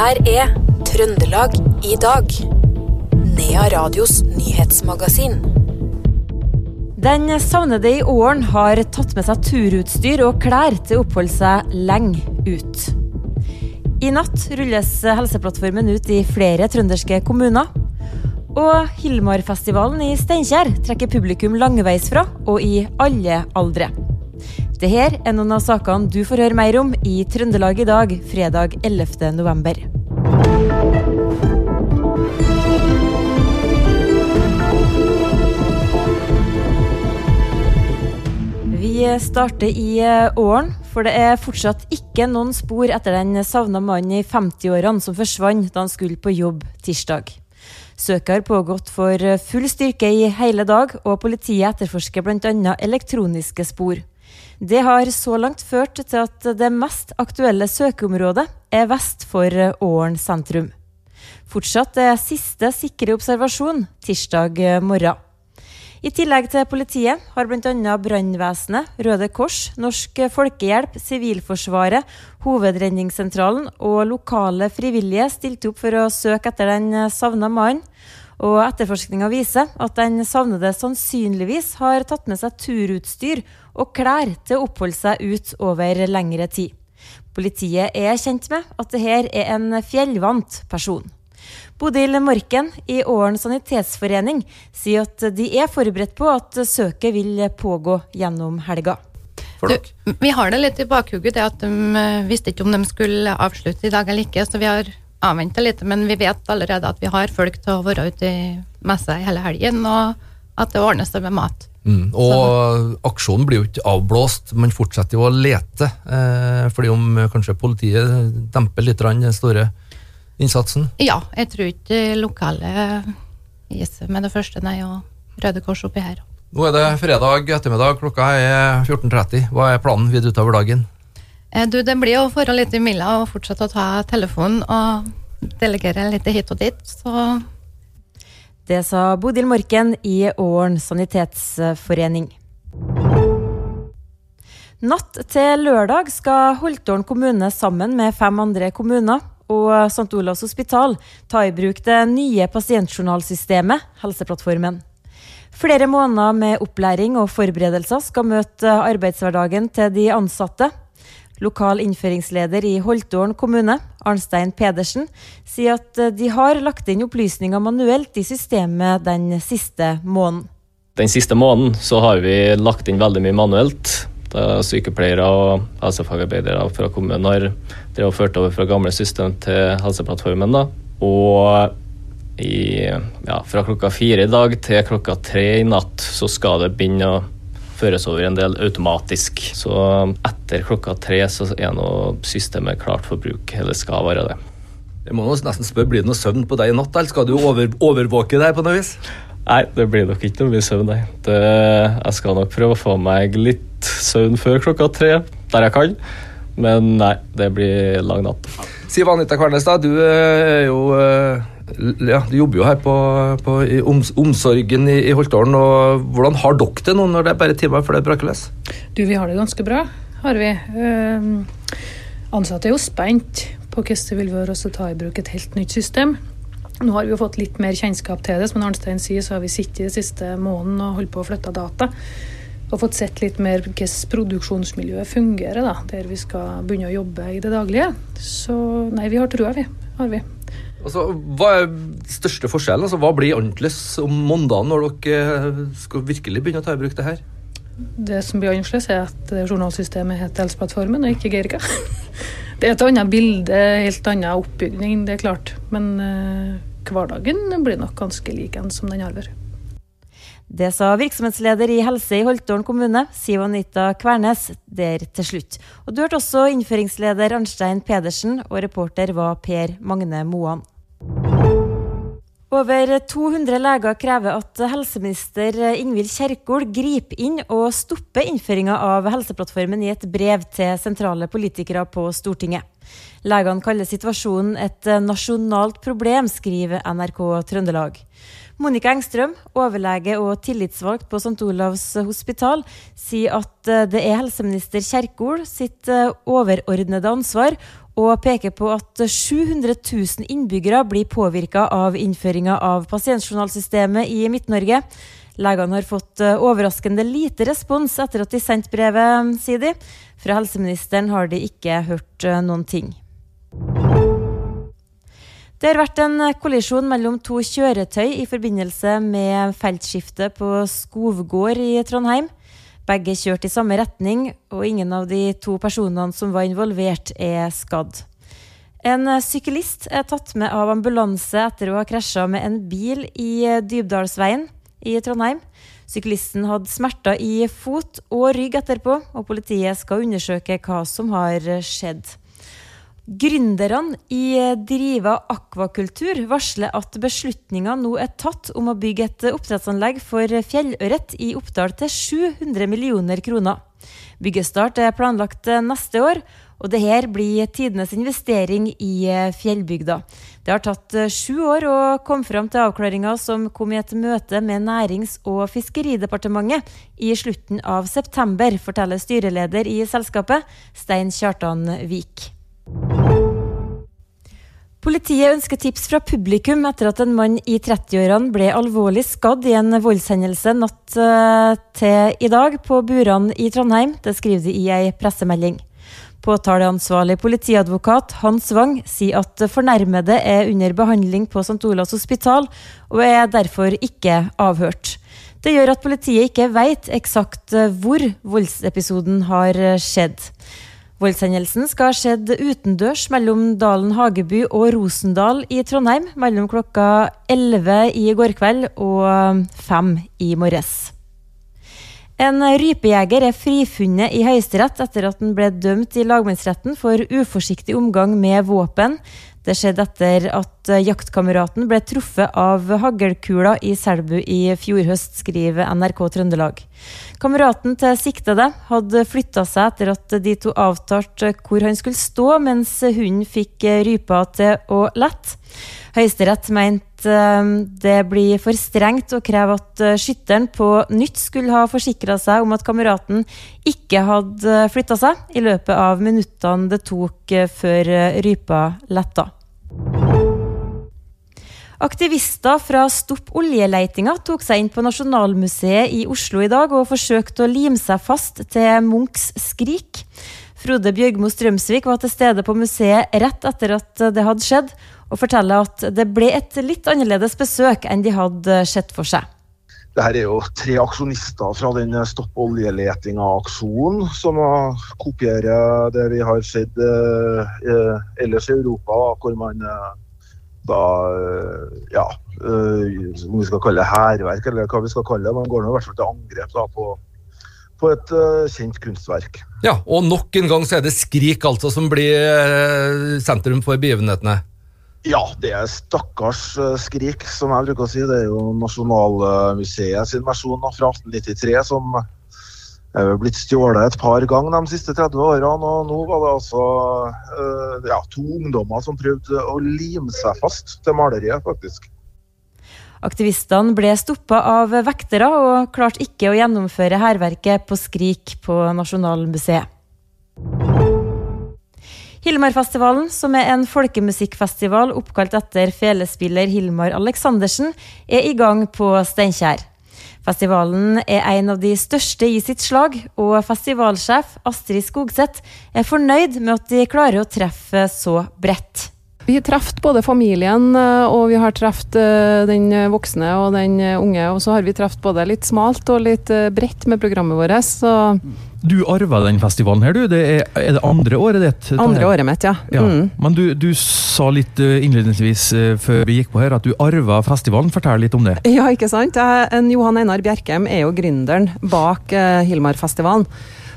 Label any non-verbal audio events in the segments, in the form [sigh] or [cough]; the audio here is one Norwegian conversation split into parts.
her er Trøndelag i dag. Nea Radios nyhetsmagasin. Den savnede i åren har tatt med seg turutstyr og klær til å oppholde seg lenge ut. I natt rulles Helseplattformen ut i flere trønderske kommuner. Og Hilmarfestivalen i Steinkjer trekker publikum langveisfra og i alle aldre. Dette er noen av sakene du får høre mer om i Trøndelag i dag, fredag 11. november. Vi starter i eh, åren, for det er fortsatt ikke noen spor etter den savna mannen i 50-årene som forsvant da han skulle på jobb tirsdag. Søket har pågått for full styrke i hele dag, og politiet etterforsker bl.a. elektroniske spor. Det har så langt ført til at det mest aktuelle søkeområdet er vest for Åren sentrum. Fortsatt er siste sikre observasjon tirsdag morgen. I tillegg til politiet har bl.a. brannvesenet, Røde Kors, Norsk Folkehjelp, Sivilforsvaret, Hovedredningssentralen og lokale frivillige stilt opp for å søke etter den savna mannen. Og etterforskninga viser at den savnede sannsynligvis har tatt med seg turutstyr og klær til å oppholde seg ut over lengre tid. Politiet er kjent med at dette er en fjellvant person. Bodil Morken i Åren sanitetsforening sier at de er forberedt på at søket vil pågå gjennom helga. Du, vi har det litt i bakhugget, det at de eh, visste ikke om de skulle avslutte i dag eller ikke. Så vi har avvente litt, men vi vet allerede at vi har folk til å være ute i messa i hele helgen, og at det ordnes det med mat. Mm, og Så. aksjonen blir jo ikke avblåst, man fortsetter jo å lete. Eh, fordi om kanskje politiet demper litt den store innsatsen? Ja, jeg tror ikke lokale gir seg med det første, nei, og Røde Kors oppi her. Nå er det fredag ettermiddag, klokka er 14.30. Hva er planen videre utover dagen? Eh, du, det blir å være litt i mila og fortsette å ta telefonen og delegere litt hit og dit, så Det sa Bodil Morken i Åren sanitetsforening. Natt til lørdag skal Holtålen kommune sammen med fem andre kommuner og St. Olavs hospital ta i bruk det nye pasientjournalsystemet Helseplattformen. Flere måneder med opplæring og forberedelser skal møte arbeidshverdagen til de ansatte Lokal innføringsleder i Holtålen kommune, Arnstein Pedersen, sier at eh, de har lagt inn opplysninger manuelt i systemet den siste måneden. Den siste måneden så har vi lagt inn veldig mye manuelt. Da sykepleiere og helsefagarbeidere fra kommunen har ført over fra gamle system til Helseplattformen. Da. Og i, ja, fra klokka fire i dag til klokka tre i natt så skal det begynne å føres over en del automatisk. Så etter klokka tre så er nå systemet klart for bruk, eller skal være det. Jeg må nesten spørre, Blir det noe søvn på deg i natt, eller skal du over, overvåke deg på noe vis? Nei, det blir nok ikke noe mye søvn, nei. Det, jeg skal nok prøve å få meg litt søvn før klokka tre, der jeg kan. Men nei, det blir lang natt. Siv Anita Kvernestad, du er jo eh, ja, Du jobber jo her på, på i omsorgen i, i Holtålen. og Hvordan har dere det nå når det er bare timer før det braker løs? Du, Vi har det ganske bra, har vi. Eh, ansatte er jo spent på hvordan det vil være å ta i bruk et helt nytt system. Nå har vi jo fått litt mer kjennskap til det. Som Arnstein sier, så har vi sittet den siste måneden og holdt på å flytte data. Og fått sett litt mer hvordan produksjonsmiljøet fungerer, da, der vi skal begynne å jobbe i det daglige. Så nei, vi har trua, vi. Har vi. Altså, hva er største forskjellen? Altså, hva blir annerledes om mandagen når dere skal virkelig begynne å ta i bruk det her? Det som blir annerledes, er at journalsystemet heter Helseplattformen og ikke Geirika. [laughs] Det er et annet bilde, helt annen oppbygning, det er klart. Men eh, hverdagen blir nok ganske lik en som den har vært. Det sa virksomhetsleder i helse i Holtålen kommune, Siv Anita Kvernes, der til slutt. Og Du hørte også innføringsleder Arnstein Pedersen, og reporter var Per Magne Moan. Over 200 leger krever at helseminister Ingvild Kjerkol griper inn og stopper innføringa av Helseplattformen i et brev til sentrale politikere på Stortinget. Legene kaller situasjonen et nasjonalt problem, skriver NRK Trøndelag. Monica Engstrøm, overlege og tillitsvalgt på St. Olavs hospital, sier at eh, det er helseminister Kjerkol sitt eh, overordnede ansvar, og peker på at 700 000 innbyggere blir påvirka av innføringa av pasientjournalsystemet i Midt-Norge. Legene har fått eh, overraskende lite respons etter at de sendte brevet, sier de. Fra helseministeren har de ikke hørt noen ting. Det har vært en kollisjon mellom to kjøretøy i forbindelse med feltskiftet på Skovgård i Trondheim. Begge kjørte i samme retning, og ingen av de to personene som var involvert, er skadd. En syklist er tatt med av ambulanse etter å ha krasja med en bil i Dybdalsveien i Trondheim. Syklisten hadde smerter i fot og rygg etterpå, og politiet skal undersøke hva som har skjedd. Gründerne i Driva akvakultur varsler at beslutninga nå er tatt om å bygge et oppdrettsanlegg for fjellørret i Oppdal til 700 millioner kroner. Byggestart er planlagt neste år, og dette blir tidenes investering i fjellbygda. Det har tatt sju år å komme fram til avklaringa som kom i et møte med Nærings- og fiskeridepartementet i slutten av september, forteller styreleder i selskapet, Stein Kjartan Vik. Politiet ønsker tips fra publikum etter at en mann i 30-årene ble alvorlig skadd i en voldshendelse natt eh, til i dag på Buran i Trondheim. Det skriver de i ei pressemelding. Påtaleansvarlig politiadvokat Hans Wang sier at fornærmede er under behandling på St. Olavs hospital, og er derfor ikke avhørt. Det gjør at politiet ikke veit eksakt hvor voldsepisoden har skjedd. Voldshendelsen skal ha skjedd utendørs mellom Dalen Hageby og Rosendal i Trondheim mellom klokka 11 i går kveld og 5 i morges. En rypejeger er frifunnet i Høyesterett etter at han ble dømt i lagmannsretten for uforsiktig omgang med våpen. Det skjedde etter at jaktkameraten ble truffet av haglkula i Selbu i fjor høst, skriver NRK Trøndelag. Kameraten til siktede hadde flytta seg etter at de to avtalte hvor han skulle stå, mens hunden fikk rypa til å lette. Høyesterett mente eh, det blir for strengt å kreve at eh, skytteren på nytt skulle ha forsikra seg om at kameraten ikke hadde flytta seg i løpet av minuttene det tok eh, før rypa letta. Aktivister fra Stopp oljeleitinga tok seg inn på Nasjonalmuseet i Oslo i dag og forsøkte å lime seg fast til Munchs Skrik. Frode Bjørgmo Strømsvik var til stede på museet rett etter at det hadde skjedd, og forteller at det ble et litt annerledes besøk enn de hadde sett for seg. Dette er jo tre aksjonister fra den Stopp oljeletinga-aksjonen, som kopierer det vi har sett eh, ellers i Europa, hvor man eh, da eh, ja, eh, om vi skal kalle det hærverk eller hva vi skal kalle det. Man går nå i hvert fall til angrep da, på, på et uh, kjent kunstverk. Ja, og nok en gang så er det Skrik altså som blir uh, sentrum for begivenhetene. Ja, det er stakkars uh, Skrik, som jeg bruker å si. Det er jo Nasjonalmuseet sin versjon fra 1893 som er blitt stjålet et par ganger de siste 30 årene. Og nå var det altså ja, to ungdommer som prøvde å lime seg fast til maleriet, faktisk. Aktivistene ble stoppa av vektere og klarte ikke å gjennomføre hærverket på Skrik på Nasjonalmuseet. Hilmarfestivalen, som er en folkemusikkfestival oppkalt etter felespiller Hilmar Aleksandersen, er i gang på Steinkjer. Festivalen er en av de største i sitt slag, og festivalsjef Astrid Skogseth er fornøyd med at de klarer å treffe så bredt. Vi har truffet både familien eh, og vi har truffet eh, den voksne og den unge. Og så har vi truffet både litt smalt og litt eh, bredt med programmet vårt. Så du arva den festivalen her, du. Det er, er, det andre året ditt? Andre året mitt, ja. ja. Mm. Men du, du, sa litt innledningsvis før vi gikk på her at du arva festivalen. Fortell litt om det. [laughs] Ja, ikke sant. Jeg, Johan Einar Bjerkem er jo gründeren bak Hilmarfestivalen.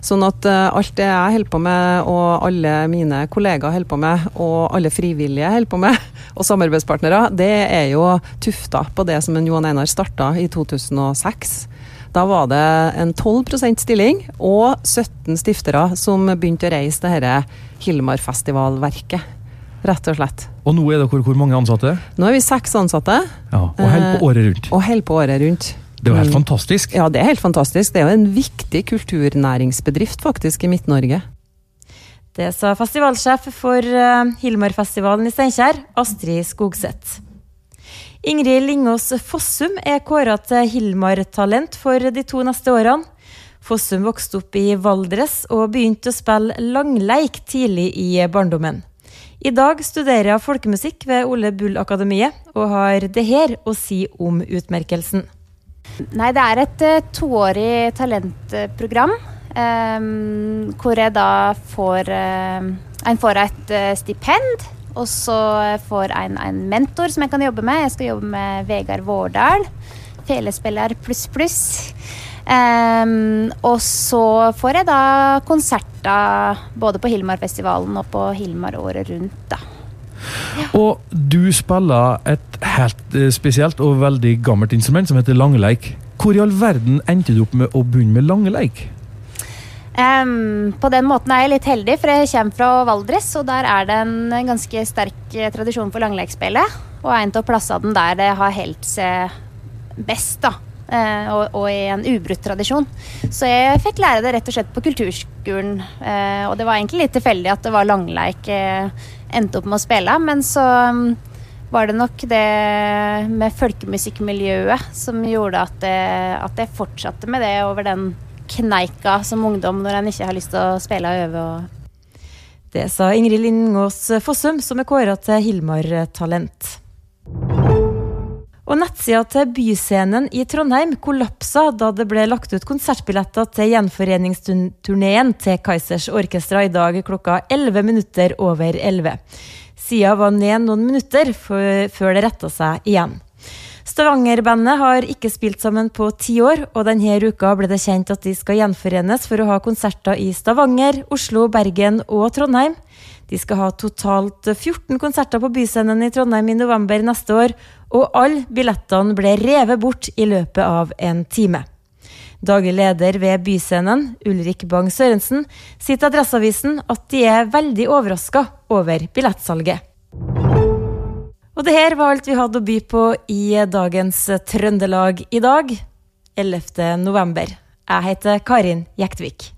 Sånn at uh, alt det jeg holder på med, og alle mine kollegaer holder på med, og alle frivillige holder på med, [laughs] og samarbeidspartnere, det er jo tufta på det som en Johan Einar starta i 2006. Da var det en 12% stilling og 17 stiftere som begynte å reise det dette Hilmarfestivalverket. rett og slett. Og nå er dere hvor mange ansatte? Nå er vi seks ansatte, Ja, Og holder på året rundt. og holder på året rundt. Det er jo helt Mm. fantastisk. Ja, det er helt fantastisk. Det er jo en viktig kulturnæringsbedrift faktisk i Midt-Norge. Det sa festivalsjef for eh, Hilmarfestivalen i Steinkjer, Astrid Skogseth. Ingrid Lingås Fossum er kåra til Hilmar-talent for de to neste årene. Fossum vokste opp i Valdres og begynte å spille langleik tidlig i barndommen. I dag studerer hun folkemusikk ved Ole Bull-akademiet, og har det her å si om utmerkelsen. Nei, det er et eh, toårig talentprogram. eh, hvor jeg da får eh, En får et eh, stipend, og så får en en mentor som jeg kan jobbe med. Jeg skal jobbe med Vegard Vårdal. Felespiller pluss, pluss. Um, og så får jeg da konserter både på Hilmarfestivalen og på Hilmar året rundt, da. Og du spiller et helt eh, spesielt og veldig gammelt instrument som heter langeleik. Hvor i all verden endte du opp med å begynne med langeleik? Um, på den måten er jeg litt heldig, for jeg kommer fra Valdres, og der er det en ganske sterk eh, tradisjon for langleikspillet. Og en av plassene der det har holdt seg best, da. Uh, og, og i en ubrutt tradisjon. Så jeg fikk lære det rett og slett på kulturskolen. Uh, og det var egentlig litt tilfeldig at det var langleik jeg endte opp med å spille, men så mm, var det nok det med folkemusikkmiljøet som gjorde at det, at jeg fortsatte med det over den kneika som ungdom når en ikke har lyst til å spille og øve. Og Det sa Ingrid Lindås Fossum, som er kåra til Hilmar-talent. Og nettsida til Byscenen i Trondheim kollapsa da det ble lagt ut konsertbilletter til gjenforeningsturneen til Kaizers Orkestra i dag klokka 11 minutter over 11. Sida var ned noen minutter før det retta seg igjen. Stavanger-bandet har ikke spilt sammen på ti år, og denne uka ble det kjent at de skal gjenforenes for å ha konserter i Stavanger, Oslo, Bergen og Trondheim. De skal ha totalt 14 konserter på Byscenen i Trondheim i november neste år, og alle billettene ble revet bort i løpet av en time. Daglig leder ved Byscenen, Ulrik Bang Sørensen, sier til Adresseavisen at de er veldig overraska over billettsalget. Og det her var alt vi hadde å by på i dagens Trøndelag i dag, 11. november. Jeg heter Karin Jektvik.